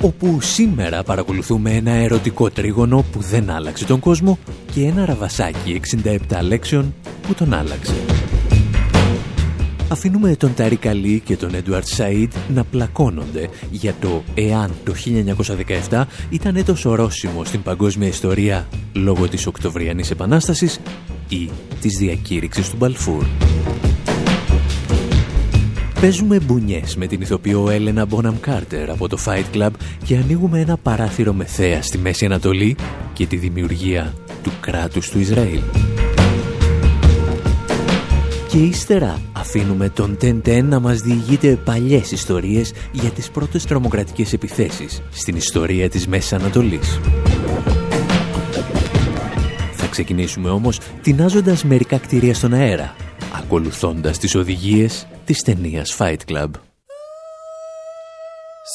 Όπου σήμερα παρακολουθούμε ένα ερωτικό τρίγωνο που δεν άλλαξε τον κόσμο και ένα ραβασάκι 67 λέξεων που τον άλλαξε. Αφήνουμε τον Τάρι Καλή και τον Έντουαρτ Σαΐντ να πλακώνονται για το εάν το 1917 ήταν έτος ορόσημος στην παγκόσμια ιστορία λόγω της Οκτωβριανής Επανάστασης ή της διακήρυξης του Μπαλφούρ. Παίζουμε μπουνιές με την ηθοποιό Έλενα Μπόναμ Κάρτερ από το Fight Club και ανοίγουμε ένα παράθυρο με θέα στη Μέση Ανατολή και τη δημιουργία του κράτους του Ισραήλ. Και ύστερα αφήνουμε τον Τεν να μας διηγείται παλιές ιστορίες για τις πρώτες τρομοκρατικές επιθέσεις στην ιστορία της Μέσης Ανατολής. Θα ξεκινήσουμε όμως τεινάζοντας μερικά κτίρια στον αέρα, ακολουθώντας τις οδηγίες της ταινίας Fight Club.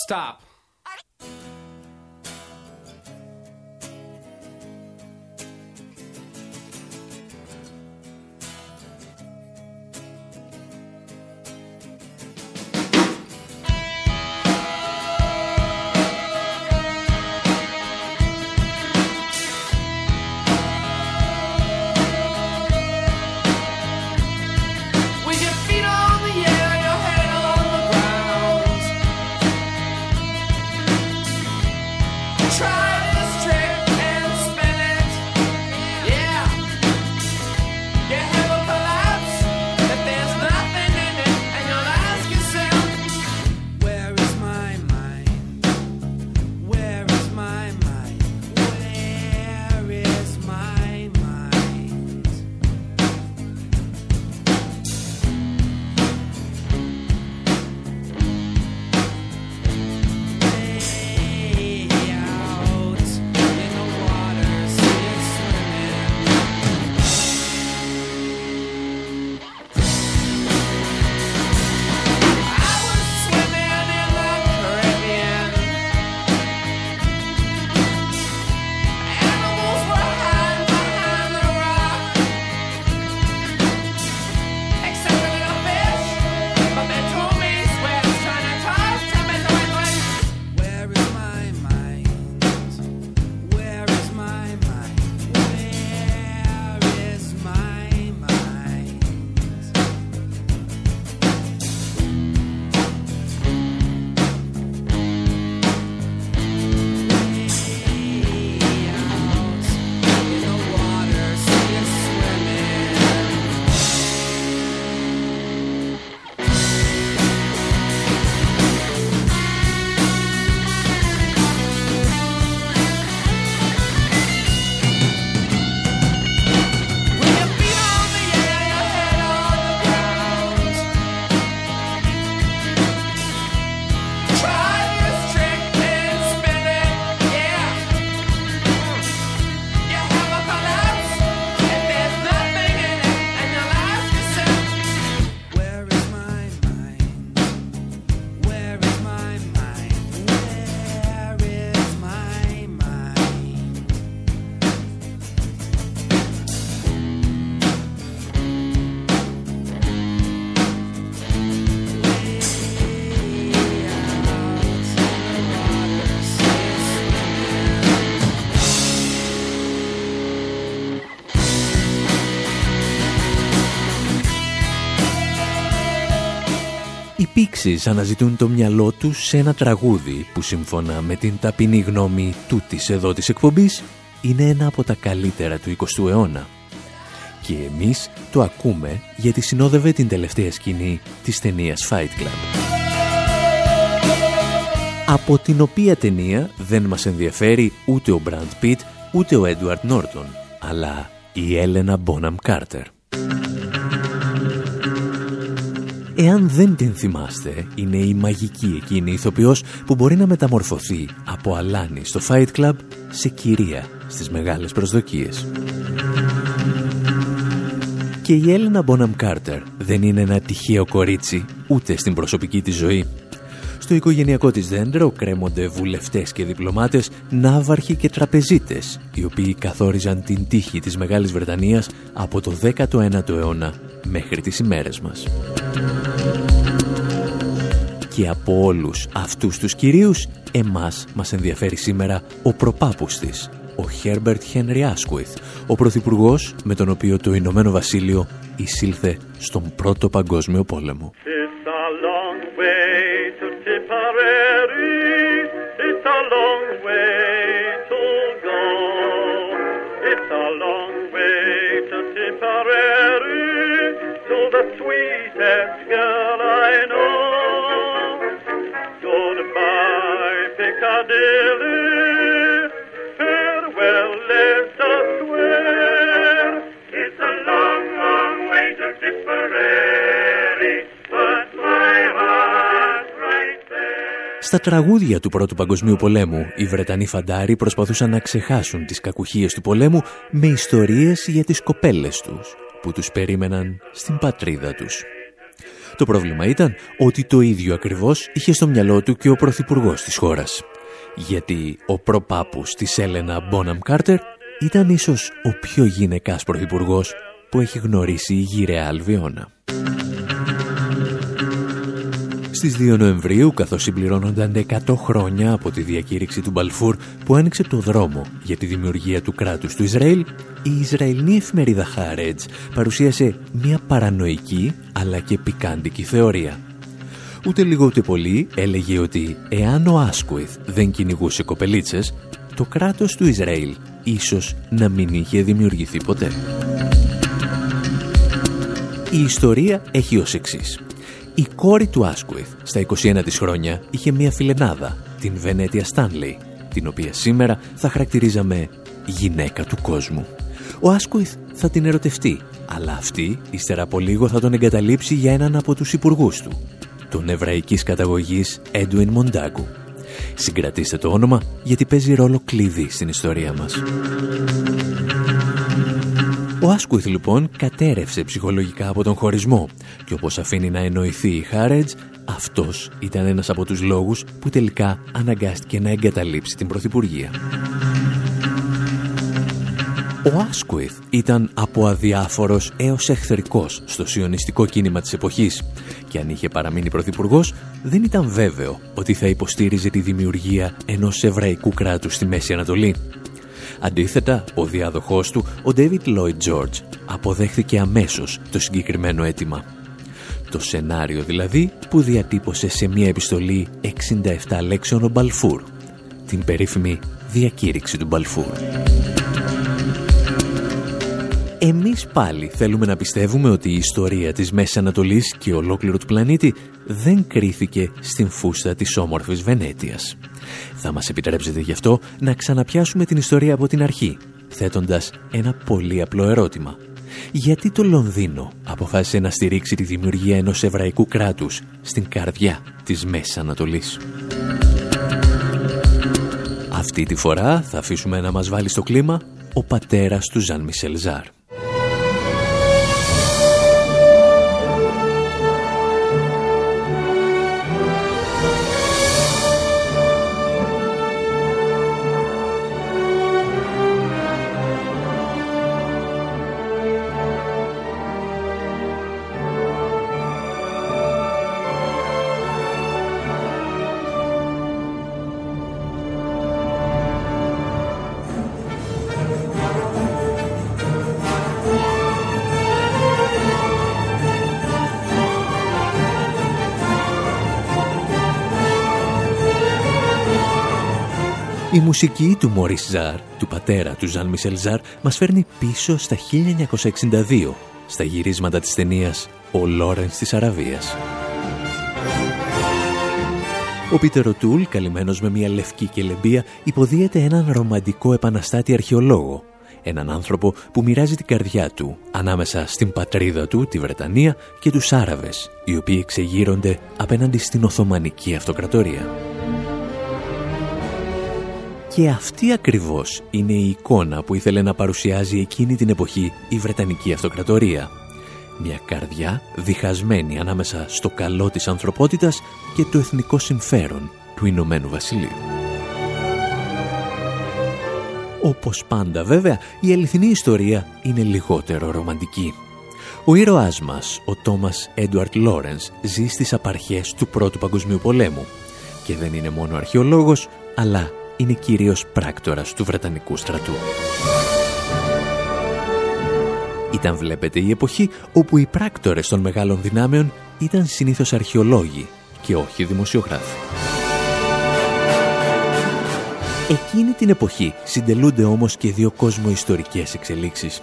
Stop. Πίξεις αναζητούν το μυαλό τους σε ένα τραγούδι που σύμφωνα με την ταπεινή γνώμη τούτης εδώ της εκπομπής είναι ένα από τα καλύτερα του 20ου αιώνα. Και εμείς το ακούμε γιατί συνόδευε την τελευταία σκηνή της ταινίας Fight Club. Από την οποία ταινία δεν μας ενδιαφέρει ούτε ο Brand Pitt ούτε ο Edward Norton, αλλά η Έλενα Bonham Carter. Εάν δεν την θυμάστε, είναι η μαγική εκείνη ηθοποιός που μπορεί να μεταμορφωθεί από αλάνη στο Fight Club σε κυρία στις μεγάλες προσδοκίες. Και η Έλενα Μπόναμ Κάρτερ δεν είναι ένα τυχαίο κορίτσι ούτε στην προσωπική της ζωή. Στο οικογενειακό της δέντρο κρέμονται βουλευτές και διπλωμάτες, ναύαρχοι και τραπεζίτες, οι οποίοι καθόριζαν την τύχη της Μεγάλης Βρετανίας από το 19ο αιώνα μέχρι τις ημέρες μας. Και από όλους αυτούς τους κυρίους, εμάς μας ενδιαφέρει σήμερα ο προπάπους της, ο Herbert Henry Asquith, ο πρωθυπουργός με τον οποίο το Ηνωμένο Βασίλειο εισήλθε στον Πρώτο Παγκόσμιο Πόλεμο. Στα τραγούδια του Πρώτου Παγκοσμίου Πολέμου, οι Βρετανοί φαντάροι προσπαθούσαν να ξεχάσουν τις κακουχίες του πολέμου με ιστορίες για τις κοπέλες τους, που τους περίμεναν στην πατρίδα τους. Το πρόβλημα ήταν ότι το ίδιο ακριβώς είχε στο μυαλό του και ο Πρωθυπουργός της χώρας. Γιατί ο προπάπους της Έλενα Μπόναμ Κάρτερ ήταν ίσως ο πιο γυναικάς Πρωθυπουργός που έχει γνωρίσει η γυραιά Αλβιώνα. Στις 2 Νοεμβρίου, καθώς συμπληρώνονταν 100 χρόνια από τη διακήρυξη του Μπαλφούρ που άνοιξε το δρόμο για τη δημιουργία του κράτους του Ισραήλ, η Ισραηλινή εφημερίδα Χάρετζ παρουσίασε μια παρανοϊκή αλλά και πικάντικη θεωρία. Ούτε λίγο ούτε πολύ έλεγε ότι εάν ο Άσκουιθ δεν κυνηγούσε κοπελίτσες, το κράτος του Ισραήλ ίσως να μην είχε δημιουργηθεί ποτέ. Η ιστορία έχει ως εξής. Η κόρη του Άσκουιθ στα 21 της χρόνια είχε μία φιλενάδα, την Βενέτια Στάνλεϊ, την οποία σήμερα θα χαρακτηρίζαμε γυναίκα του κόσμου. Ο Άσκουιθ θα την ερωτευτεί, αλλά αυτή ύστερα από λίγο θα τον εγκαταλείψει για έναν από τους υπουργούς του, τον εβραϊκής καταγωγής Έντουιν Μοντάγκου. Συγκρατήστε το όνομα γιατί παίζει ρόλο κλειδί στην ιστορία μας. Ο Άσκουιθ λοιπόν κατέρευσε ψυχολογικά από τον χωρισμό και όπως αφήνει να εννοηθεί η Χάρετζ, αυτός ήταν ένας από τους λόγους που τελικά αναγκάστηκε να εγκαταλείψει την Πρωθυπουργία. Ο Άσκουιθ ήταν από αδιάφορος έως εχθρικός στο σιωνιστικό κίνημα της εποχής και αν είχε παραμείνει πρωθυπουργός, δεν ήταν βέβαιο ότι θα υποστήριζε τη δημιουργία ενός εβραϊκού κράτους στη Μέση Ανατολή. Αντίθετα, ο διάδοχός του, ο David Lloyd George, αποδέχθηκε αμέσως το συγκεκριμένο αίτημα. Το σενάριο δηλαδή που διατύπωσε σε μια επιστολή 67 λέξεων ο Μπαλφούρ, την περίφημη διακήρυξη του Μπαλφούρ. Εμείς πάλι θέλουμε να πιστεύουμε ότι η ιστορία της Μέσης Ανατολής και ολόκληρου του πλανήτη δεν κρίθηκε στην φούστα της όμορφης Βενέτιας. Θα μας επιτρέψετε γι' αυτό να ξαναπιάσουμε την ιστορία από την αρχή, θέτοντας ένα πολύ απλό ερώτημα. Γιατί το Λονδίνο αποφάσισε να στηρίξει τη δημιουργία ενός εβραϊκού κράτους στην καρδιά της Μέσης Ανατολής; Αυτή τη φορά θα αφήσουμε να μας βάλει στο κλίμα ο πατέρας του Ζαν Μισελ Ζάρ. Μουσική του Μωρίς Ζαρ, του πατέρα του Ζαν Μισελ Ζαρ, μας φέρνει πίσω στα 1962, στα γυρίσματα της ταινίας «Ο Λόρενς της Αραβίας». Ο Πίτερο Τούλ, καλυμμένος με μια λευκή κελεμπία, υποδίεται έναν ρομαντικό επαναστάτη αρχαιολόγο, έναν άνθρωπο που μοιράζει την καρδιά του ανάμεσα στην πατρίδα του, τη Βρετανία, και τους Άραβες, οι οποίοι εξεγείρονται απέναντι στην Οθωμανική Αυτοκρατορία. Και αυτή ακριβώς είναι η εικόνα που ήθελε να παρουσιάζει εκείνη την εποχή η Βρετανική Αυτοκρατορία. Μια καρδιά διχασμένη ανάμεσα στο καλό της ανθρωπότητας και το εθνικό συμφέρον του Ηνωμένου Βασιλείου. Όπως πάντα βέβαια, η αληθινή ιστορία είναι λιγότερο ρομαντική. Ο ήρωάς μας, ο Τόμας Έντουαρτ Λόρενς, ζει στις απαρχές του Πρώτου Παγκοσμίου Πολέμου και δεν είναι μόνο αρχαιολόγος, αλλά είναι κυρίως πράκτορας του Βρετανικού στρατού. Ήταν βλέπετε η εποχή όπου οι πράκτορες των μεγάλων δυνάμεων ήταν συνήθως αρχαιολόγοι και όχι δημοσιογράφοι. Εκείνη την εποχή συντελούνται όμως και δύο ιστορικές εξελίξεις.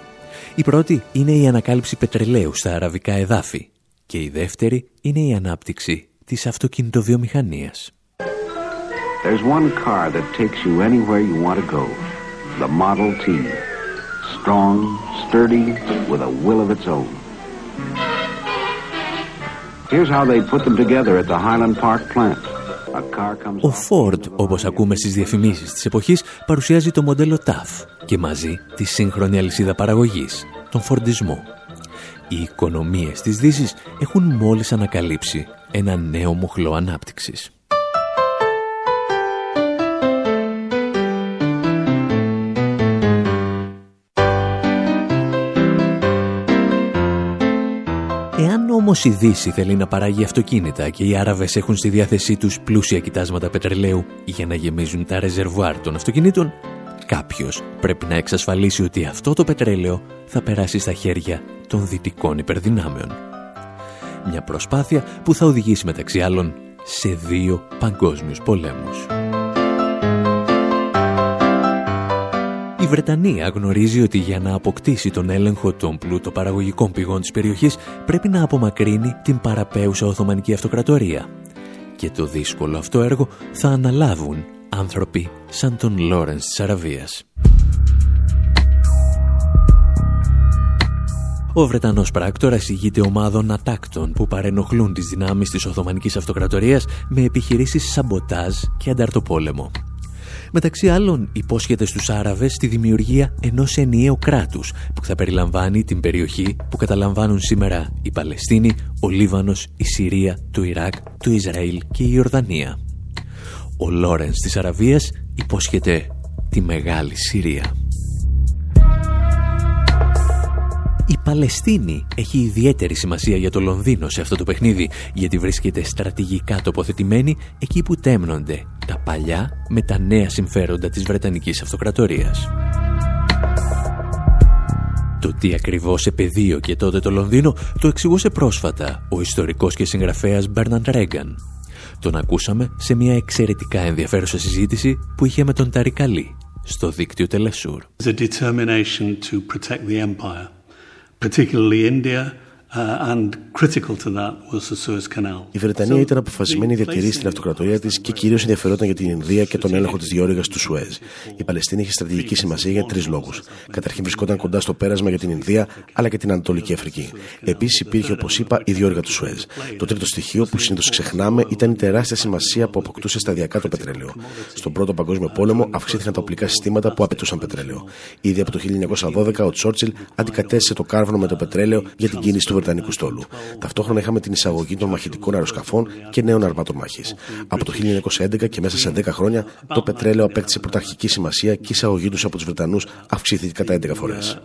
Η πρώτη είναι η ανακάλυψη πετρελαίου στα αραβικά εδάφη και η δεύτερη είναι η ανάπτυξη της αυτοκινητοβιομηχανίας. There's one car that takes you anywhere you want to go. The Model T. Strong, sturdy, with a will of its own. Here's how they put them together at the Highland Park plant. Ο Ford, όπως ακούμε στις διαφημίσεις της εποχής, παρουσιάζει το μοντέλο TAF και μαζί τη σύγχρονη αλυσίδα παραγωγής, τον φορντισμό. Οι οικονομίες της Δύσης έχουν μόλις ανακαλύψει ένα νέο μοχλό ανάπτυξης. Όμως η Δύση θέλει να παράγει αυτοκίνητα και οι Άραβες έχουν στη διάθεσή τους πλούσια κοιτάσματα πετρελαίου για να γεμίζουν τα ρεζερβουάρ των αυτοκινήτων, κάποιος πρέπει να εξασφαλίσει ότι αυτό το πετρέλαιο θα περάσει στα χέρια των δυτικών υπερδυνάμεων. Μια προσπάθεια που θα οδηγήσει μεταξύ άλλων σε δύο παγκόσμιους πολέμους. Η Βρετανία γνωρίζει ότι για να αποκτήσει τον έλεγχο των πλούτοπαραγωγικών πηγών της περιοχής πρέπει να απομακρύνει την παραπέουσα Οθωμανική Αυτοκρατορία. Και το δύσκολο αυτό έργο θα αναλάβουν άνθρωποι σαν τον Λόρενς της Αραβίας. Ο Βρετανός πράκτορας ηγείται ομάδων ατάκτων που παρενοχλούν τις δυνάμεις της Οθωμανικής Αυτοκρατορίας με επιχειρήσεις σαμποτάζ και ανταρτοπόλεμο. Μεταξύ άλλων υπόσχεται στους Άραβες τη δημιουργία ενός ενιαίου κράτους που θα περιλαμβάνει την περιοχή που καταλαμβάνουν σήμερα η Παλαιστίνη, ο Λίβανος, η Συρία, το Ιράκ, το Ισραήλ και η Ιορδανία. Ο Λόρενς της Αραβίας υπόσχεται τη Μεγάλη Συρία. Η Παλαιστίνη έχει ιδιαίτερη σημασία για το Λονδίνο σε αυτό το παιχνίδι, γιατί βρίσκεται στρατηγικά τοποθετημένη εκεί που τέμνονται τα παλιά με τα νέα συμφέροντα της Βρετανικής Αυτοκρατορίας. Το τι ακριβώς και τότε το Λονδίνο το εξηγούσε πρόσφατα ο ιστορικός και συγγραφέας Μπέρναντ Ρέγκαν. Τον ακούσαμε σε μια εξαιρετικά ενδιαφέρουσα συζήτηση που είχε με τον Ταρικαλή στο δίκτυο Τελεσούρ. Particularly India, Η Βρετανία ήταν αποφασισμένη να διατηρήσει την αυτοκρατορία της και κυρίως ενδιαφερόταν για την Ινδία και τον έλεγχο της διόρυγας του Σουέζ. Η Παλαιστίνη είχε στρατηγική σημασία για τρεις λόγους. Καταρχήν βρισκόταν κοντά στο πέρασμα για την Ινδία αλλά και την Ανατολική Αφρική. Επίσης υπήρχε, όπως είπα, η διόρυγα του Σουέζ. Το τρίτο στοιχείο που συνήθως ξεχνάμε ήταν η τεράστια σημασία που αποκτούσε σταδιακά το πετρέλαιο. Στον Πρώτο Παγκόσμιο Πόλεμο αυξήθηκαν τα οπλικά συστήματα που απαιτούσαν πετρέλαιο. Ήδη από το 1912 ο Τσόρτσιλ αντικατέστησε το κάρβονο με το πετρέλαιο για την κίνηση του Βρετανικού στόλου. Ταυτόχρονα είχαμε την εισαγωγή των μαχητικών αεροσκαφών και νέων αρμάτων μάχης. Από το 1911 και μέσα σε 10 χρόνια το πετρέλαιο απέκτησε πρωταρχική σημασία και η εισαγωγή τους από τους Βρετανούς αυξήθηκε κατά 11 φορές.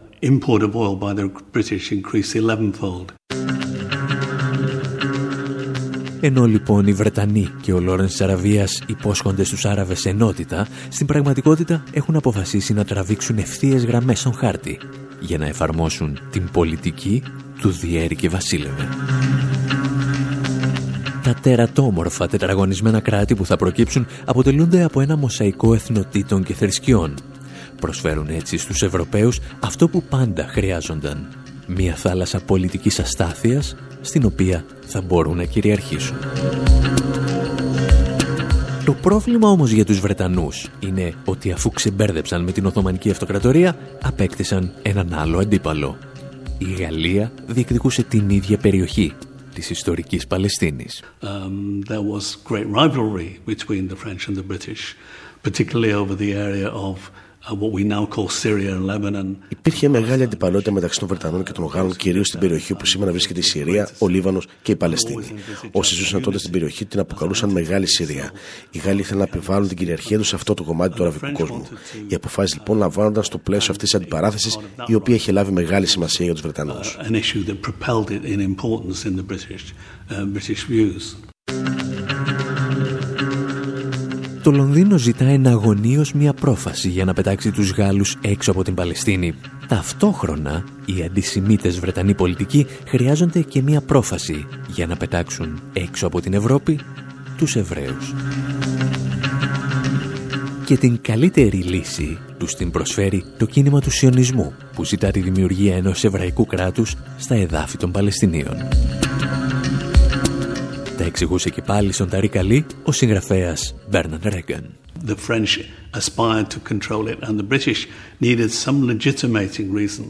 Ενώ λοιπόν οι Βρετανοί και ο Λόρενς της Αραβίας υπόσχονται στους Άραβες ενότητα, στην πραγματικότητα έχουν αποφασίσει να τραβήξουν ευθείες γραμμές στον χάρτη για να εφαρμόσουν την πολιτική του διέρη και βασίλευε. Τα τερατόμορφα τετραγωνισμένα κράτη που θα προκύψουν αποτελούνται από ένα μοσαϊκό εθνοτήτων και θρησκειών. Προσφέρουν έτσι στους Ευρωπαίους αυτό που πάντα χρειάζονταν. Μια θάλασσα πολιτικής αστάθειας στην οποία θα μπορούν να κυριαρχήσουν. Το πρόβλημα όμως για τους Βρετανούς είναι ότι αφού ξεμπέρδεψαν με την Οθωμανική Αυτοκρατορία απέκτησαν έναν άλλο αντίπαλο, η Γαλλία διεκδικούσε την ίδια περιοχή της ιστορικής Παλαιστίνης. Um, there was great rivalry between the French and the British, particularly over the area of Υπήρχε μεγάλη αντιπαλότητα μεταξύ των Βρετανών και των Γάλλων, κυρίως στην περιοχή όπου σήμερα βρίσκεται η Συρία, ο Λίβανος και η Παλαιστίνη. Όσοι ζούσαν τότε στην περιοχή την αποκαλούσαν Μεγάλη Συρία. Οι Γάλλοι ήθελαν να επιβάλλουν την κυριαρχία τους σε αυτό το κομμάτι του αραβικού κόσμου. Οι αποφάσει λοιπόν λαμβάνονταν στο πλαίσιο αυτής της αντιπαράθεσης, η οποία είχε λάβει μεγάλη σημασία για τους Βρετανούς. Το Λονδίνο ζητάει εναγωνίως μια πρόφαση για να πετάξει τους Γάλλους έξω από την Παλαιστίνη. Ταυτόχρονα, οι αντισημίτες Βρετανοί πολιτικοί χρειάζονται και μια πρόφαση για να πετάξουν έξω από την Ευρώπη τους Εβραίους. Και την καλύτερη λύση τους την προσφέρει το κίνημα του Σιωνισμού που ζητά τη δημιουργία ενός εβραϊκού κράτους στα εδάφη των Παλαιστινίων. Τα εξηγούσε και πάλι στον Ταρί Καλή ο συγγραφέας Μπέρναν Ρέγκαν. The French aspired to control it and the British needed some legitimating reason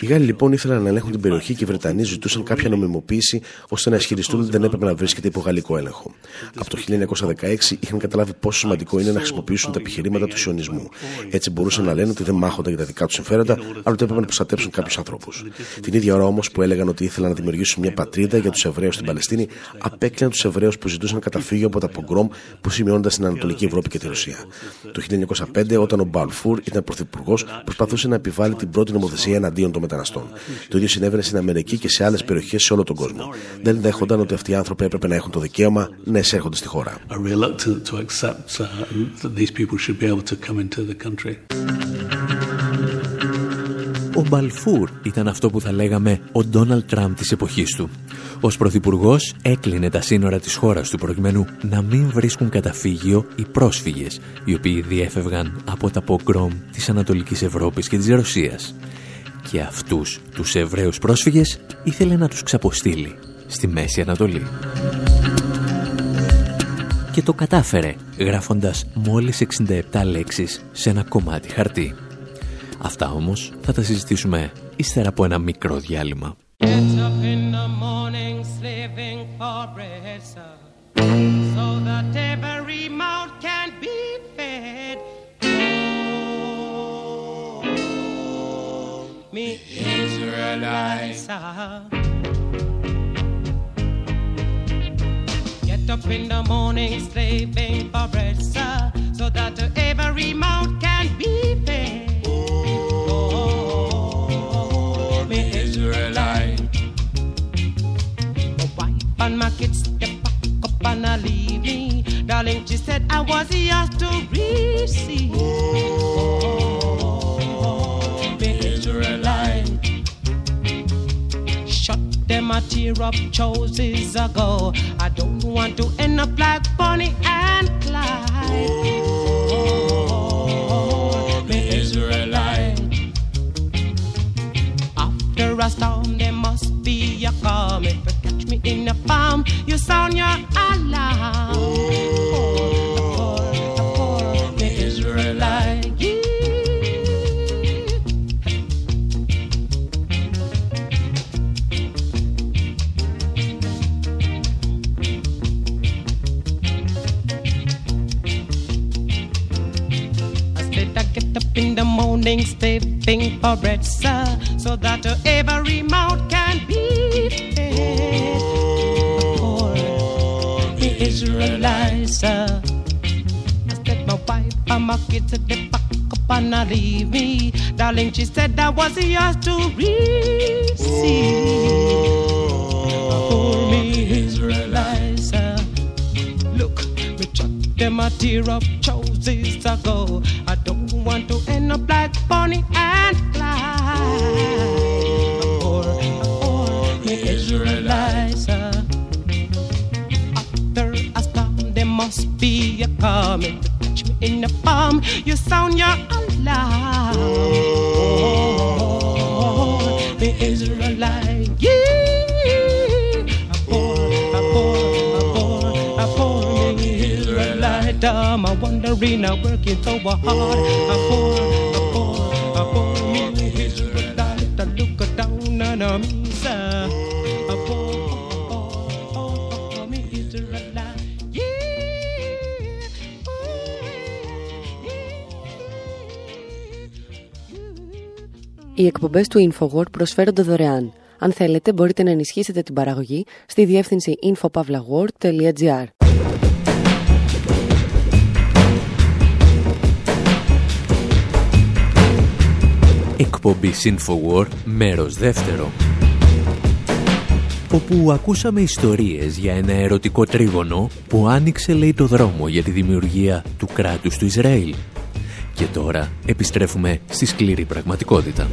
οι Γάλλοι λοιπόν ήθελαν να ελέγχουν την περιοχή και οι Βρετανοί ζητούσαν κάποια νομιμοποίηση ώστε να ισχυριστούν ότι δεν έπρεπε να βρίσκεται υπό γαλλικό έλεγχο. Από το 1916 είχαν καταλάβει πόσο σημαντικό είναι να χρησιμοποιήσουν τα επιχειρήματα του σιωνισμού. Έτσι μπορούσαν να λένε ότι δεν μάχονταν για τα δικά τους συμφέροντα, αλλά ότι έπρεπε να προστατέψουν κάποιους ανθρώπους. Την ίδια ώρα όμως που έλεγαν ότι ήθελαν να δημιουργήσουν μια πατρίδα για τους Εβραίους στην Παλαιστίνη, απέκλαιναν τους Εβραίους που ζητούσαν καταφύγιο από τα πογκρόμ που σημειώνονταν στην Ανατολική Ευρώπη και τη Ρωσία. Το 1905, όταν ο Μπαλφούρ ήταν πρωθυπουργός, προσπαθούσε να επιβάλλει την πρώτη νομοθεσία εναντίον των μεταναστών. Το ίδιο συνέβαινε στην Αμερική και σε άλλες περιοχές σε όλο τον κόσμο. Δεν δέχονταν ότι αυτοί οι άνθρωποι έπρεπε να έχουν το δικαίωμα να εισέρχονται στη χώρα. Ο Μπαλφούρ ήταν αυτό που θα λέγαμε ο Ντόναλτ Τραμπ της εποχής του. Ως Πρωθυπουργός έκλεινε τα σύνορα της χώρας του προκειμένου να μην βρίσκουν καταφύγιο οι πρόσφυγες, οι οποίοι διέφευγαν από τα πογκρόμ της Ανατολικής Ευρώπης και της Ρωσίας. Και αυτούς τους Εβραίους πρόσφυγες ήθελε να τους ξαποστείλει στη Μέση Ανατολή. Και το κατάφερε γράφοντας μόλις 67 λέξεις σε ένα κομμάτι χαρτί. Αυτά όμως θα τα συζητήσουμε ύστερα από ένα μικρό διάλειμμα. for bread, sir, so that every mouth can be fed. Oh, me Israelites. Ah. Get up in the morning, slaving for bread, ah, sir, so that every mouth can be fed. Oh me Israelites. Kids step back up and I leave me. Darling, she said I was yours to receive. Oh, Israelite. Shut them a tear up choices ago. I don't want to end up like Bonnie and Clyde. farm, you sound your alarm. Oh, the poor, the poor, the poor, the the morning, stepping for bread, sir, so that every mouth. Israelites. Uh, I said my wife and my kids at the back up and not leave me. Darling, she said I was yours to receive. For me, oh, Israelites. Uh, look, me chuck them a tear up choices ago. I don't want to end up like coming to put you in the farm. You sound your alarm. Oh, the Israelite, yeah. dumb. I wonder in a working so hard. I pour, I pour, I pour The Israelite. I look down and I'm. Οι εκπομπές του InfoWord προσφέρονται δωρεάν. Αν θέλετε μπορείτε να ενισχύσετε την παραγωγή στη διεύθυνση infopavlagor.gr Εκπομπή InfoWord, μέρος δεύτερο όπου ακούσαμε ιστορίες για ένα ερωτικό τρίγωνο που άνοιξε λέει το δρόμο για τη δημιουργία του κράτους του Ισραήλ. Και τώρα επιστρέφουμε στη σκληρή πραγματικότητα.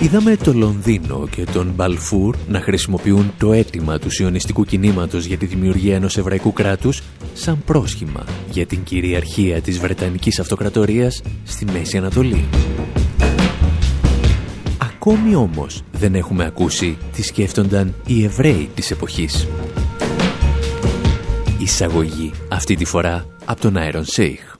Είδαμε το Λονδίνο και τον Μπαλφούρ να χρησιμοποιούν το αίτημα του σιωνιστικού κινήματος για τη δημιουργία ενός εβραϊκού κράτους σαν πρόσχημα για την κυριαρχία της Βρετανικής Αυτοκρατορίας στη Μέση Ανατολή. Ακόμη όμως δεν έχουμε ακούσει τι σκέφτονταν οι Εβραίοι της εποχής. Εισαγωγή αυτή τη φορά από τον Άιρον Σέιχ.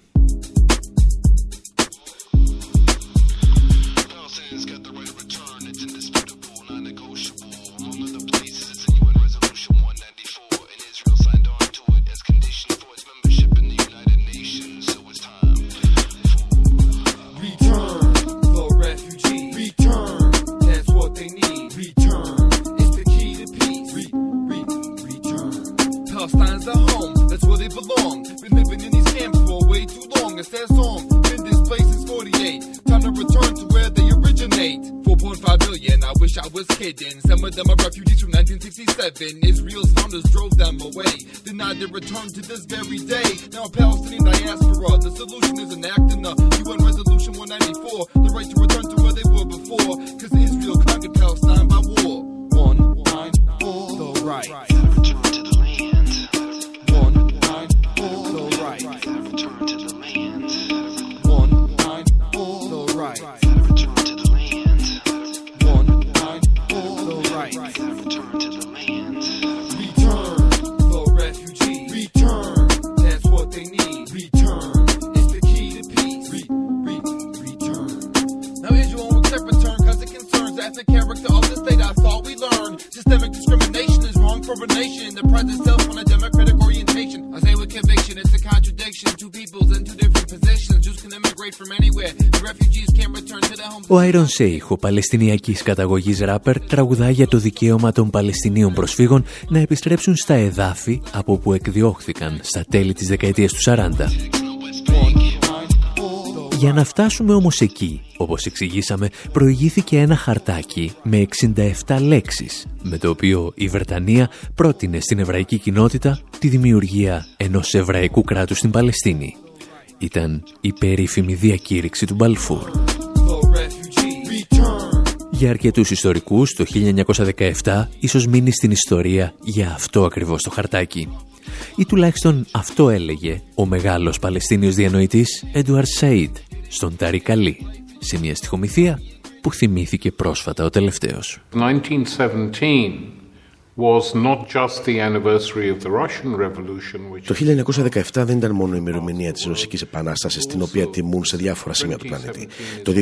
Ο Άιρον Σέιχ, παλαιστινιακής καταγωγής ράπερ, τραγουδά για το δικαίωμα των Παλαιστινίων προσφύγων να επιστρέψουν στα εδάφη από που εκδιώχθηκαν στα τέλη της δεκαετίας του 40. Για να φτάσουμε όμως εκεί, όπως εξηγήσαμε, προηγήθηκε ένα χαρτάκι με 67 λέξεις, με το οποίο η Βρετανία πρότεινε στην εβραϊκή κοινότητα τη δημιουργία ενός εβραϊκού κράτους στην Παλαιστίνη. Ήταν η περίφημη διακήρυξη του Μπαλφούρ. Για αρκετούς ιστορικούς, το 1917 ίσως μείνει στην ιστορία για αυτό ακριβώς το χαρτάκι. Ή τουλάχιστον αυτό έλεγε ο μεγάλος Παλαιστίνιος διανοητής Έντουαρ Σαΐντ στον Ταρικαλή, σε μια στοιχομηθεία που θυμήθηκε πρόσφατα ο τελευταίος. 1917 το 1917 δεν ήταν μόνο η ημερομηνία της Ρωσικής Επανάστασης την οποία τιμούν σε διάφορα σημεία του πλανήτη. Το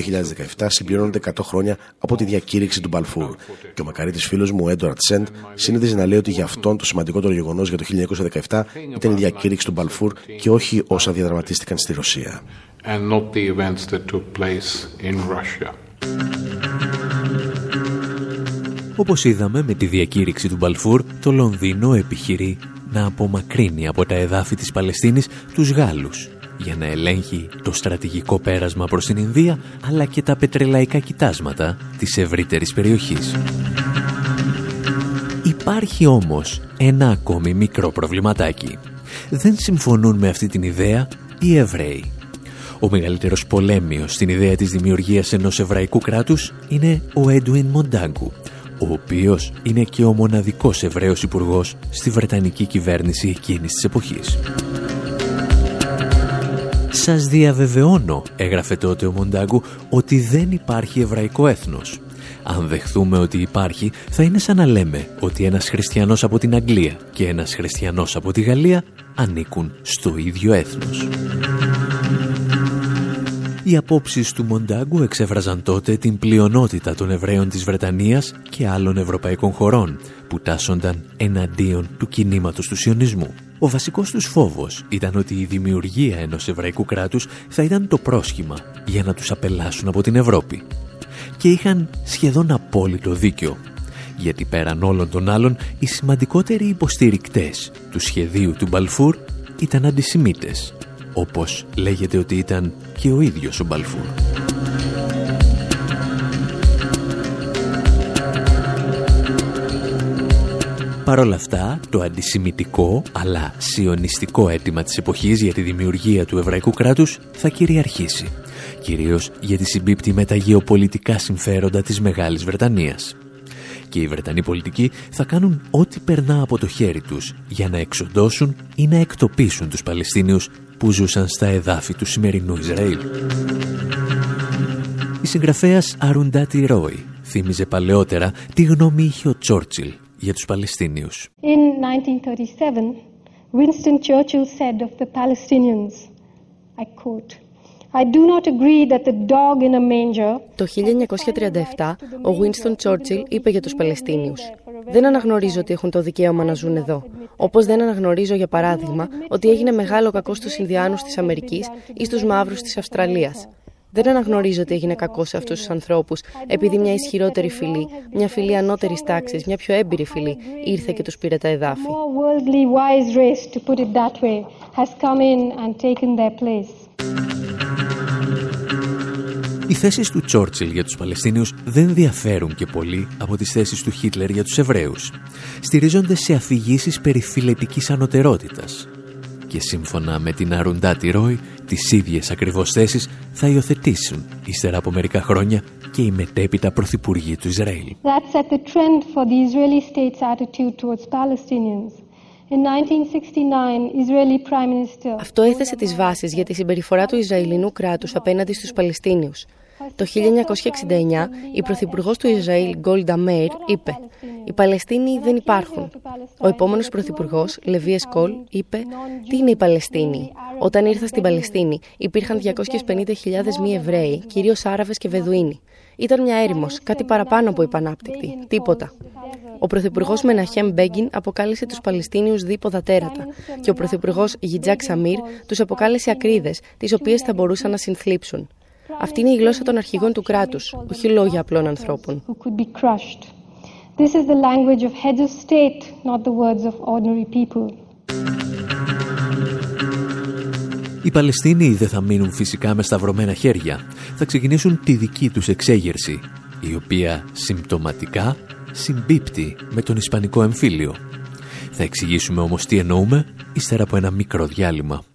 2017 συμπληρώνονται 100 χρόνια από τη διακήρυξη του Μπαλφούρ και ο μακαρίτης φίλος μου, ο Έντουαρτ Σέντ, συνήθιζε να λέει ότι για αυτόν το σημαντικότερο γεγονός για το 1917 ήταν η διακήρυξη του Μπαλφούρ και όχι όσα διαδραματίστηκαν στη Ρωσία. Όπως είδαμε με τη διακήρυξη του Μπαλφούρ, το Λονδίνο επιχειρεί να απομακρύνει από τα εδάφη της Παλαιστίνης τους Γάλλους για να ελέγχει το στρατηγικό πέρασμα προς την Ινδία αλλά και τα πετρελαϊκά κοιτάσματα της ευρύτερης περιοχής. Υπάρχει όμως ένα ακόμη μικρό προβληματάκι. Δεν συμφωνούν με αυτή την ιδέα οι Εβραίοι. Ο μεγαλύτερος πολέμιος στην ιδέα της δημιουργίας ενός εβραϊκού κράτους είναι ο Έντουιν Μοντάγκου, ο οποίος είναι και ο μοναδικός Εβραίος Υπουργός στη Βρετανική κυβέρνηση εκείνης της εποχής. «Σας διαβεβαιώνω», έγραφε τότε ο Μοντάγκου, «ότι δεν υπάρχει εβραϊκό έθνος. Αν δεχθούμε ότι υπάρχει, θα είναι σαν να λέμε ότι ένας χριστιανός από την Αγγλία και ένας χριστιανός από τη Γαλλία ανήκουν στο ίδιο έθνος». Οι απόψεις του Μοντάγκου εξέφραζαν τότε την πλειονότητα των Εβραίων της Βρετανίας και άλλων ευρωπαϊκών χωρών που τάσσονταν εναντίον του κινήματος του Σιωνισμού. Ο βασικός τους φόβος ήταν ότι η δημιουργία ενός εβραϊκού κράτους θα ήταν το πρόσχημα για να τους απελάσουν από την Ευρώπη. Και είχαν σχεδόν απόλυτο δίκιο, γιατί πέραν όλων των άλλων οι σημαντικότεροι υποστηρικτές του σχεδίου του Μπαλφούρ ήταν αντισημίτες, όπως λέγεται ότι ήταν και ο ίδιος ο Μπαλφούρ. Παρ' όλα αυτά, το αντισημιτικό αλλά σιωνιστικό αίτημα της εποχής για τη δημιουργία του εβραϊκού κράτους θα κυριαρχήσει, κυρίως γιατί συμπίπτει με τα γεωπολιτικά συμφέροντα της Μεγάλης Βρετανίας. Και οι Βρετανοί πολιτικοί θα κάνουν ό,τι περνά από το χέρι τους για να εξοντώσουν ή να εκτοπίσουν τους Παλαιστίνιους που ζούσαν στα εδάφη του σημερινού Ισραήλ. Η συγγραφέας Αρουντάτη Ρόι θύμιζε παλαιότερα τι γνώμη είχε ο Τσόρτσιλ για τους Παλαιστίνιους. In 1937, Winston Churchill said of the Palestinians, I quote, I do not agree that the dog in a manger... Το 1937, ο Winston Churchill είπε για τους Παλαιστίνιους δεν αναγνωρίζω ότι έχουν το δικαίωμα να ζουν εδώ. Όπως δεν αναγνωρίζω, για παράδειγμα, ότι έγινε μεγάλο κακό στους Ινδιάνους της Αμερικής ή στους Μαύρους της Αυστραλίας. Δεν αναγνωρίζω ότι έγινε κακό σε αυτούς τους ανθρώπους, επειδή μια ισχυρότερη φυλή, μια φυλή ανώτερης τάξης, μια πιο έμπειρη φυλή, ήρθε και τους πήρε τα εδάφη. Οι θέσεις του Τσόρτσιλ για τους Παλαιστίνιους δεν διαφέρουν και πολύ από τις θέσεις του Χίτλερ για τους Εβραίους. Στηρίζονται σε αφηγήσεις περί φιλετικής ανωτερότητας. Και σύμφωνα με την Αρουντάτη Ρόι, τις ίδιες ακριβώς θέσεις θα υιοθετήσουν ύστερα από μερικά χρόνια και οι μετέπειτα πρωθυπουργοί του Ισραήλ. Αυτό έθεσε τις βάσεις για τη συμπεριφορά του Ισραηλινού κράτους απέναντι στους Παλαιστίνιους. Το 1969 η Πρωθυπουργός του Ισραήλ Γκόλντα Μέιρ είπε «Οι Παλαιστίνοι δεν υπάρχουν». Ο επόμενος Πρωθυπουργός, Λεβί Εσκόλ, είπε «Τι είναι οι Παλαιστίνοι». Όταν ήρθα στην Παλαιστίνη υπήρχαν 250.000 μη Εβραίοι, κυρίως Άραβες και Βεδουίνοι. Ήταν μια έρημος, κάτι παραπάνω από υπανάπτυκτη. Τίποτα. Ο Πρωθυπουργός Μεναχέμ Μπέγκιν αποκάλεσε τους Παλαιστίνιους δίποδα τέρατα και ο Πρωθυπουργός Γιτζάκ Σαμίρ τους αποκάλεσε ακρίδες, τις οποίες θα μπορούσαν να συνθλίψουν. Αυτή είναι η γλώσσα των αρχηγών του κράτους, όχι λόγια απλών ανθρώπων. Οι Παλαιστίνοι δεν θα μείνουν φυσικά με σταυρωμένα χέρια. Θα ξεκινήσουν τη δική τους εξέγερση, η οποία συμπτωματικά συμπίπτει με τον Ισπανικό εμφύλιο. Θα εξηγήσουμε όμως τι εννοούμε, ύστερα από ένα μικρό διάλειμμα.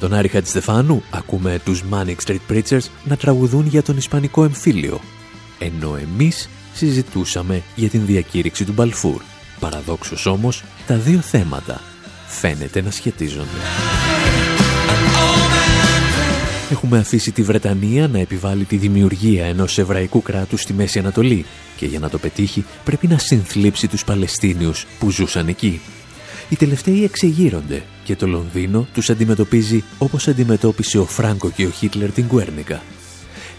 Τον Άρη Χατζηστεφάνου ακούμε τους Manic Street Preachers να τραγουδούν για τον Ισπανικό εμφύλιο, ενώ εμείς συζητούσαμε για την διακήρυξη του Μπαλφούρ. Παραδόξως όμως, τα δύο θέματα φαίνεται να σχετίζονται. Έχουμε αφήσει τη Βρετανία να επιβάλλει τη δημιουργία ενός εβραϊκού κράτους στη Μέση Ανατολή και για να το πετύχει πρέπει να συνθλίψει τους Παλαιστίνιους που ζούσαν εκεί. Οι τελευταίοι εξεγείρονται και το Λονδίνο τους αντιμετωπίζει όπως αντιμετώπισε ο Φράγκο και ο Χίτλερ την Κουέρνικα.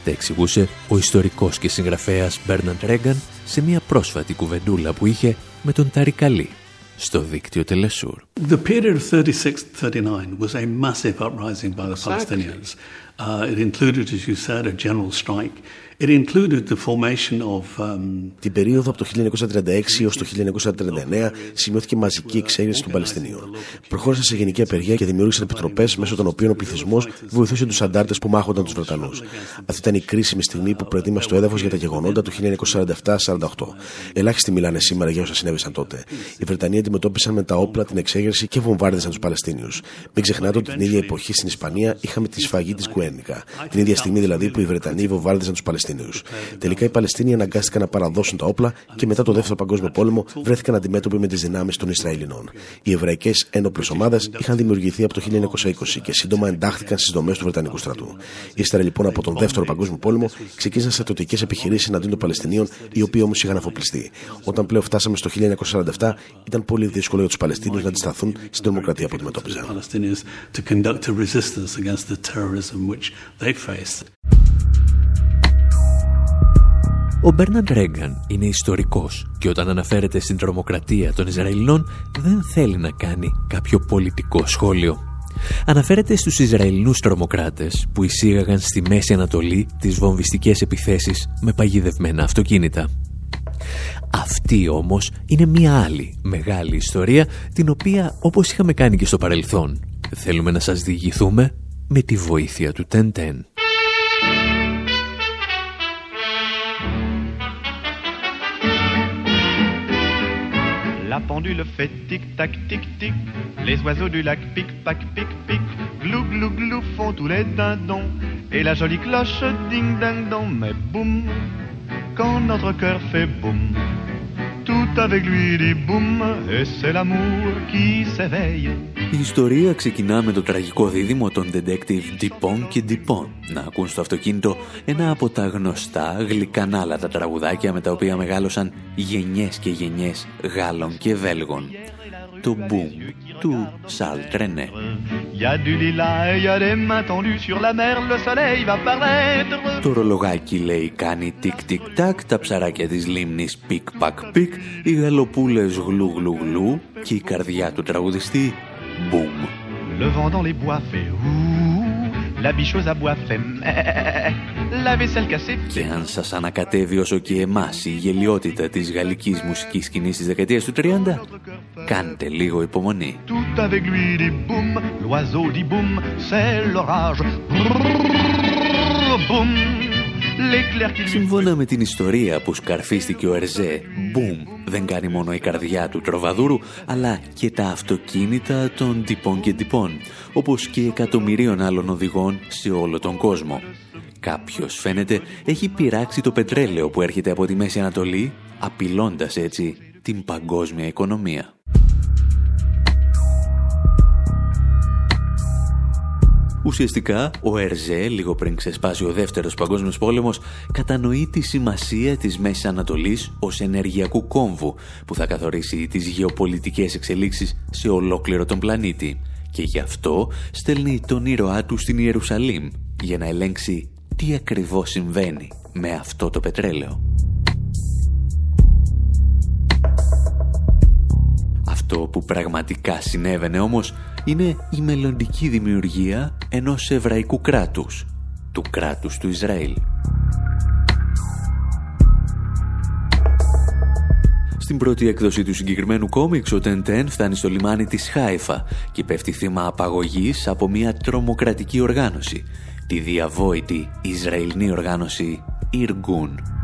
Τα εξηγούσε ο ιστορικός και συγγραφέας Μπέρναντ Ρέγκαν σε μια πρόσφατη κουβεντούλα που είχε με τον Ταρικαλή στο δίκτυο Τελεσούρ. The period of 36-39 was a massive uprising by the Palestinians. Uh, it included, as you said, a general strike. Um, Την περίοδο από το 1936 έως το 1939 σημειώθηκε μαζική εξέγερση των Παλαιστινίων. Προχώρησαν σε γενική απεργία και δημιούργησαν επιτροπές μέσω των οποίων ο πληθυσμός βοηθούσε τους αντάρτες που μάχονταν τους Βρετανούς. Αυτή ήταν η κρίσιμη στιγμή που προετοίμασε το έδαφος για τα γεγονότα του 1947-48. Ελάχιστοι μιλάνε σήμερα για όσα συνέβησαν τότε. Οι Βρετανοί αντιμετώπισαν με τα όπλα την εξέγερση και βομβάρδιζαν τους Παλαιστίνιους. Μην ξεχνάτε ότι την ίδια εποχή στην Ισπανία είχαμε τη σφαγή της Κουένικα. Την ίδια στιγμή δηλαδή που οι Βρετανοί βομβάρδιζαν του Παλαιστίνιους. Τελικά οι Παλαιστίνοι αναγκάστηκαν να παραδώσουν τα όπλα και μετά το Δεύτερο Παγκόσμιο Πόλεμο βρέθηκαν αντιμέτωποι με τις δυνάμεις των Ισραηλινών. Οι εβραϊκές ένοπλες ομάδες είχαν δημιουργηθεί από το 1920 και σύντομα εντάχθηκαν στις δομές του Βρετανικού στρατού. Ύστερα λοιπόν από τον Δεύτερο Παγκόσμιο Πόλεμο ξεκίνησαν στρατιωτικές επιχειρήσεις εναντίον των Παλαιστινίων, οι οποίοι όμως είχαν αφοπλιστεί. Όταν πλέον φτάσαμε στο 1947, ήταν πολύ δύσκολο για τους Παλαιστίνιους να αντισταθούν στην τρομοκρατία που αντιμετώπιζαν. Ο Μπέρναντ Ρέγκαν είναι ιστορικός και όταν αναφέρεται στην τρομοκρατία των Ισραηλινών δεν θέλει να κάνει κάποιο πολιτικό σχόλιο. Αναφέρεται στους Ισραηλινούς τρομοκράτες που εισήγαγαν στη Μέση Ανατολή τις βομβιστικές επιθέσεις με παγιδευμένα αυτοκίνητα. Αυτή όμως είναι μια άλλη μεγάλη ιστορία την οποία όπως είχαμε κάνει και στο παρελθόν θέλουμε να σας διηγηθούμε με τη βοήθεια του Τεντέν. La pendule fait tic-tac, tic-tic. Les oiseaux du lac pic-pac, pic-pic. Glou, glou, glou font tous les dindons. Et la jolie cloche ding-ding-dong. Mais boum, quand notre cœur fait boum. Tout avec lui dit boum. Et c'est l'amour qui s'éveille. Η ιστορία ξεκινά με το τραγικό δίδυμο των detective Dupont και Dupont να ακούν στο αυτοκίνητο ένα από τα γνωστά γλυκανάλατα τραγουδάκια με τα οποία μεγάλωσαν γενιές και γενιές Γάλλων και Βέλγων. Το Boum του Σαλ Τρενέ. Το ρολογάκι λέει κάνει τικ τικ τακ, τα ψαράκια της λίμνης πικ πακ πικ, οι γαλοπούλες γλου γλου γλου και η καρδιά του τραγουδιστή Boum. Le vent dans les bois fait ouh, la biche aux abois fait mê, la vaisselle cassée Και αν σας ανακατεύει όσο και εμάς η γελοιότητα της γαλλικής μουσικής σκηνής της δεκαετίας του 30, κάντε λίγο υπομονή. Tout avec lui dit boum, l'oiseau dit boum, c'est l'orage. Boum. Σύμφωνα με την ιστορία που σκαρφίστηκε ο Ερζέ, μπουμ, δεν κάνει μόνο η καρδιά του τροβαδούρου, αλλά και τα αυτοκίνητα των τυπών και τυπών, όπως και εκατομμυρίων άλλων οδηγών σε όλο τον κόσμο. Κάποιος, φαίνεται, έχει πειράξει το πετρέλαιο που έρχεται από τη Μέση Ανατολή, απειλώντας έτσι την παγκόσμια οικονομία. Ουσιαστικά, ο Ερζέ, λίγο πριν ξεσπάσει ο δεύτερος παγκόσμιος πόλεμος, κατανοεί τη σημασία της Μέσης Ανατολής ως ενεργειακού κόμβου που θα καθορίσει τις γεωπολιτικές εξελίξεις σε ολόκληρο τον πλανήτη. Και γι' αυτό στέλνει τον ήρωά του στην Ιερουσαλήμ για να ελέγξει τι ακριβώς συμβαίνει με αυτό το πετρέλαιο. Αυτό που πραγματικά συνέβαινε όμως είναι η μελλοντική δημιουργία ενός εβραϊκού κράτους, του κράτους του Ισραήλ. Στην πρώτη έκδοση του συγκεκριμένου κόμιξ, ο Τεντέν φτάνει στο λιμάνι της Χάιφα και πέφτει θύμα απαγωγής από μια τρομοκρατική οργάνωση, τη διαβόητη Ισραηλινή οργάνωση Ιργκούν.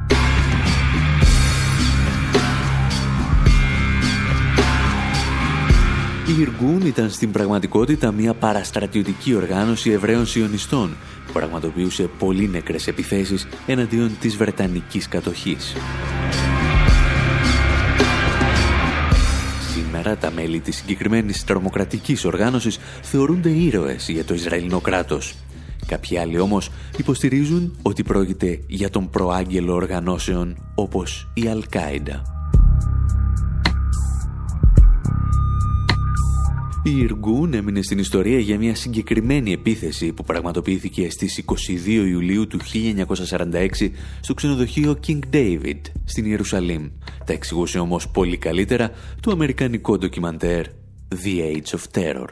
Η Ιργούν ήταν στην πραγματικότητα μια παραστρατιωτική οργάνωση Εβραίων Σιωνιστών που πραγματοποιούσε πολύ νεκρές επιθέσεις εναντίον της Βρετανικής κατοχής. Σήμερα τα μέλη της συγκεκριμένης τρομοκρατικής οργάνωσης θεωρούνται ήρωες για το Ισραηλινό κράτος. Κάποιοι άλλοι όμως υποστηρίζουν ότι πρόκειται για τον προάγγελο οργανώσεων όπως η Αλ-Κάιντα. Η Ιργούν έμεινε στην ιστορία για μια συγκεκριμένη επίθεση που πραγματοποιήθηκε στις 22 Ιουλίου του 1946 στο ξενοδοχείο King David στην Ιερουσαλήμ. Τα εξηγούσε όμως πολύ καλύτερα το αμερικανικό ντοκιμαντέρ The Age of Terror.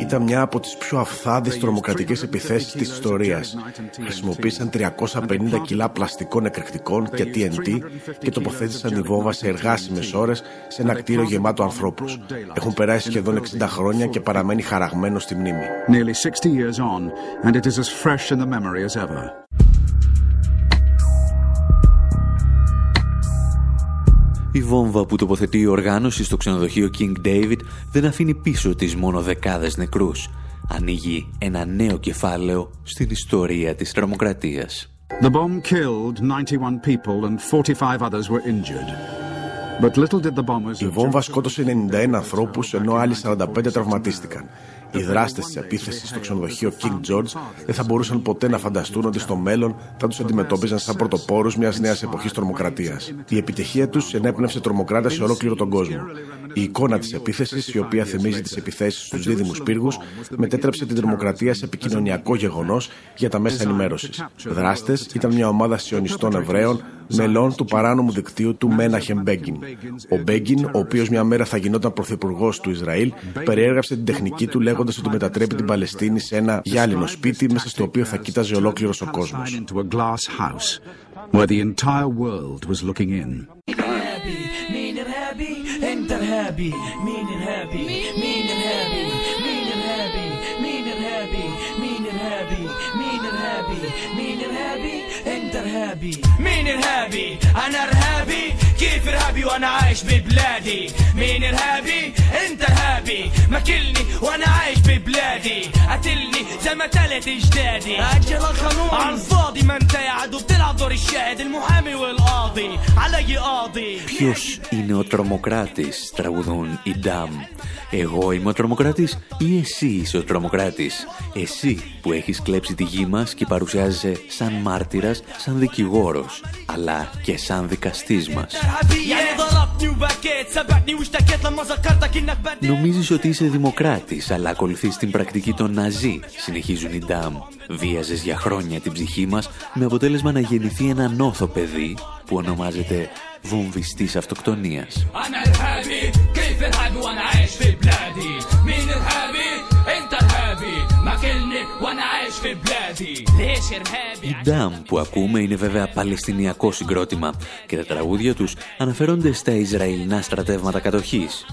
Ήταν μια από τις πιο αυθάδεις τρομοκρατικές επιθέσεις της ιστορίας. Χρησιμοποίησαν 350 κιλά πλαστικών εκρηκτικών και TNT και τοποθέτησαν τη βόμβα σε εργάσιμες ώρες σε ένα κτίριο γεμάτο ανθρώπους. Έχουν περάσει σχεδόν 60 χρόνια και παραμένει χαραγμένο στη μνήμη. Nearly 60 years on and it is as fresh in the memory as ever. Η βόμβα που τοποθετεί η οργάνωση στο ξενοδοχείο King David δεν αφήνει πίσω της μόνο δεκάδες νεκρούς. Ανοίγει ένα νέο κεφάλαιο στην ιστορία της τρομοκρατίας. The bomb killed 91 people and 45 others were injured. Η βόμβα σκότωσε 91 ανθρώπους ενώ άλλοι 45 τραυματίστηκαν. Οι δράστες της επίθεσης στο ξενοδοχείο King George δεν θα μπορούσαν ποτέ να φανταστούν ότι στο μέλλον θα τους αντιμετώπιζαν σαν πρωτοπόρους μιας νέας εποχής τρομοκρατίας. Η επιτυχία τους ενέπνευσε τρομοκράτες σε ολόκληρο τον κόσμο. Η εικόνα της επίθεσης, η οποία θυμίζει τις επιθέσεις στους δίδυμους πύργους, μετέτρεψε την τρομοκρατία σε επικοινωνιακό γεγονός για τα μέσα ενημέρωσης. Δράστες ήταν μια ομάδα σιωνιστών Εβραίων μελών του παράνομου δικτύου του Μέναχεμ Μπέγκιν. Ο Μπέγκιν, ο οποίος μια μέρα θα γινόταν πρωθυπουργός του Ισραήλ, περιέγραψε την τεχνική του λέγοντας ότι μετατρέπει την Παλαιστίνη σε ένα γυάλινο σπίτι μέσα στο οποίο θα κοίταζε ολόκληρο ο κόσμο. ارهابي مين ارهابي انا ارهابي كيف ارهابي وانا عايش ببلادي مين ارهابي انت ارهابي ماكلني وانا عايش ببلادي قتلني زي ما تلت اجدادي اجل القانون عن فاضي ما انت يا عدو بتلعب دور الشاهد المحامي والقاضي علي قاضي Ποιος είναι ο τρομοκράτης, τραγουδούν οι Ντάμ. Εγώ είμαι ο τρομοκράτης ή εσύ είσαι ο τρομοκράτης. Εσύ που έχεις κλέψει τη γη μας και παρουσιάζεσαι σαν μάρτυρας, σαν δικηγόρος, αλλά και σαν δικαστής μας. Νομίζεις ότι είσαι δημοκράτης, αλλά ακολουθείς την πρακτική των Ναζί, συνεχίζουν οι Ντάμ. Βίαζες για χρόνια την ψυχή μας, με αποτέλεσμα να γεννηθεί ένα νόθο παιδί που ονομάζεται βομβιστής αυτοκτονίας. Η Ντάμ που ακούμε είναι βέβαια παλαιστινιακό συγκρότημα και τα τραγούδια τους αναφέρονται στα Ισραηλινά στρατεύματα κατοχής.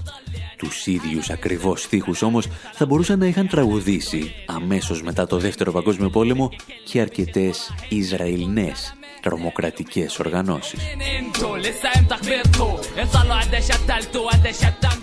Τους ίδιους ακριβώς στίχους όμως θα μπορούσαν να είχαν τραγουδήσει αμέσως μετά το Δεύτερο Παγκόσμιο Πόλεμο και αρκετές Ισραηλινές τρομοκρατικές οργανώσεις.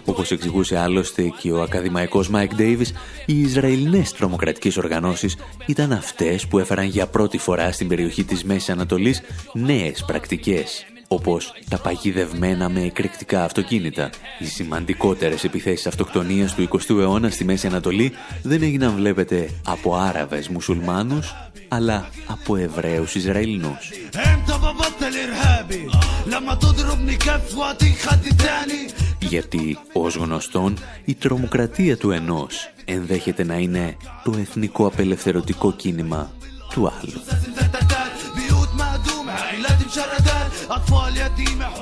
Όπως εξηγούσε άλλωστε και ο ακαδημαϊκός Μάικ Ντέιβις, οι Ισραηλινές τρομοκρατικές οργανώσεις ήταν αυτές που έφεραν για πρώτη φορά στην περιοχή της Μέσης Ανατολής νέες πρακτικές όπως τα παγιδευμένα με εκρηκτικά αυτοκίνητα. Οι σημαντικότερες επιθέσεις αυτοκτονίας του 20ου αιώνα στη Μέση Ανατολή δεν έγιναν βλέπετε από Άραβες μουσουλμάνους, αλλά από Εβραίους Ισραηλινούς. Γιατί, ως γνωστόν, η τρομοκρατία του ενός ενδέχεται να είναι το εθνικό απελευθερωτικό κίνημα του άλλου.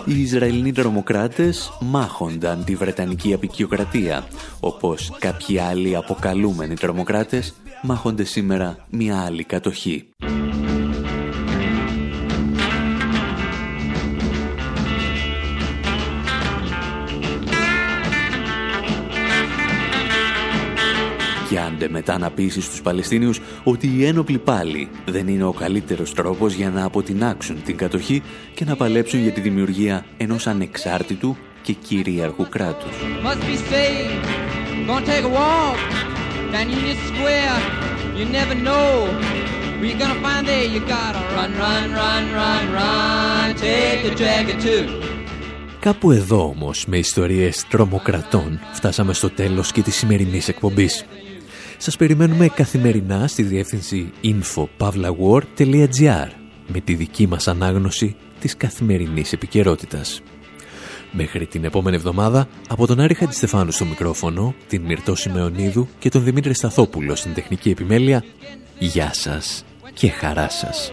Οι Ισραηλινοί τρομοκράτες μάχονταν τη Βρετανική απεικιοκρατία, όπως κάποιοι άλλοι αποκαλούμενοι τρομοκράτες μάχονται σήμερα μια άλλη κατοχή. Αισθάνονται μετά να πείσει στους Παλαιστίνιους ότι οι ένοπλοι πάλι δεν είναι ο καλύτερος τρόπος για να αποτινάξουν την κατοχή και να παλέψουν για τη δημιουργία ενός ανεξάρτητου και κυρίαρχου κράτους. Κάπου εδώ όμως, με ιστορίες τρομοκρατών, φτάσαμε στο τέλος και της σημερινής εκπομπής. Σας περιμένουμε καθημερινά στη διεύθυνση info.pavlawar.gr με τη δική μας ανάγνωση της καθημερινής επικαιρότητας. Μέχρι την επόμενη εβδομάδα, από τον Άρη Χατζηστεφάνου στο μικρόφωνο, την Μυρτώ Σιμεωνίδου και τον Δημήτρη Σταθόπουλο στην τεχνική επιμέλεια, γεια σας και χαρά σας.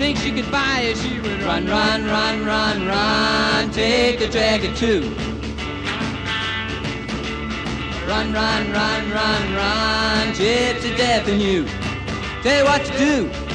think she could buy it, she would run, run, run, run, run, take the jacket too. Run, run, run, run, run, gypsy death in you. Tell you what to do.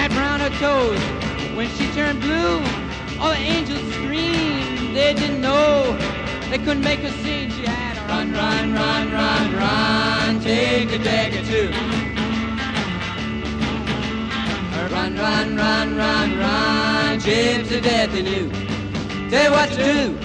Wrapped around her toes. When she turned blue, all the angels screamed. They didn't know, they couldn't make her sing. She had a run, run, run, run, run, take a dagger too. Run, run, run, run, run, chips to death in you. Tell you what to do.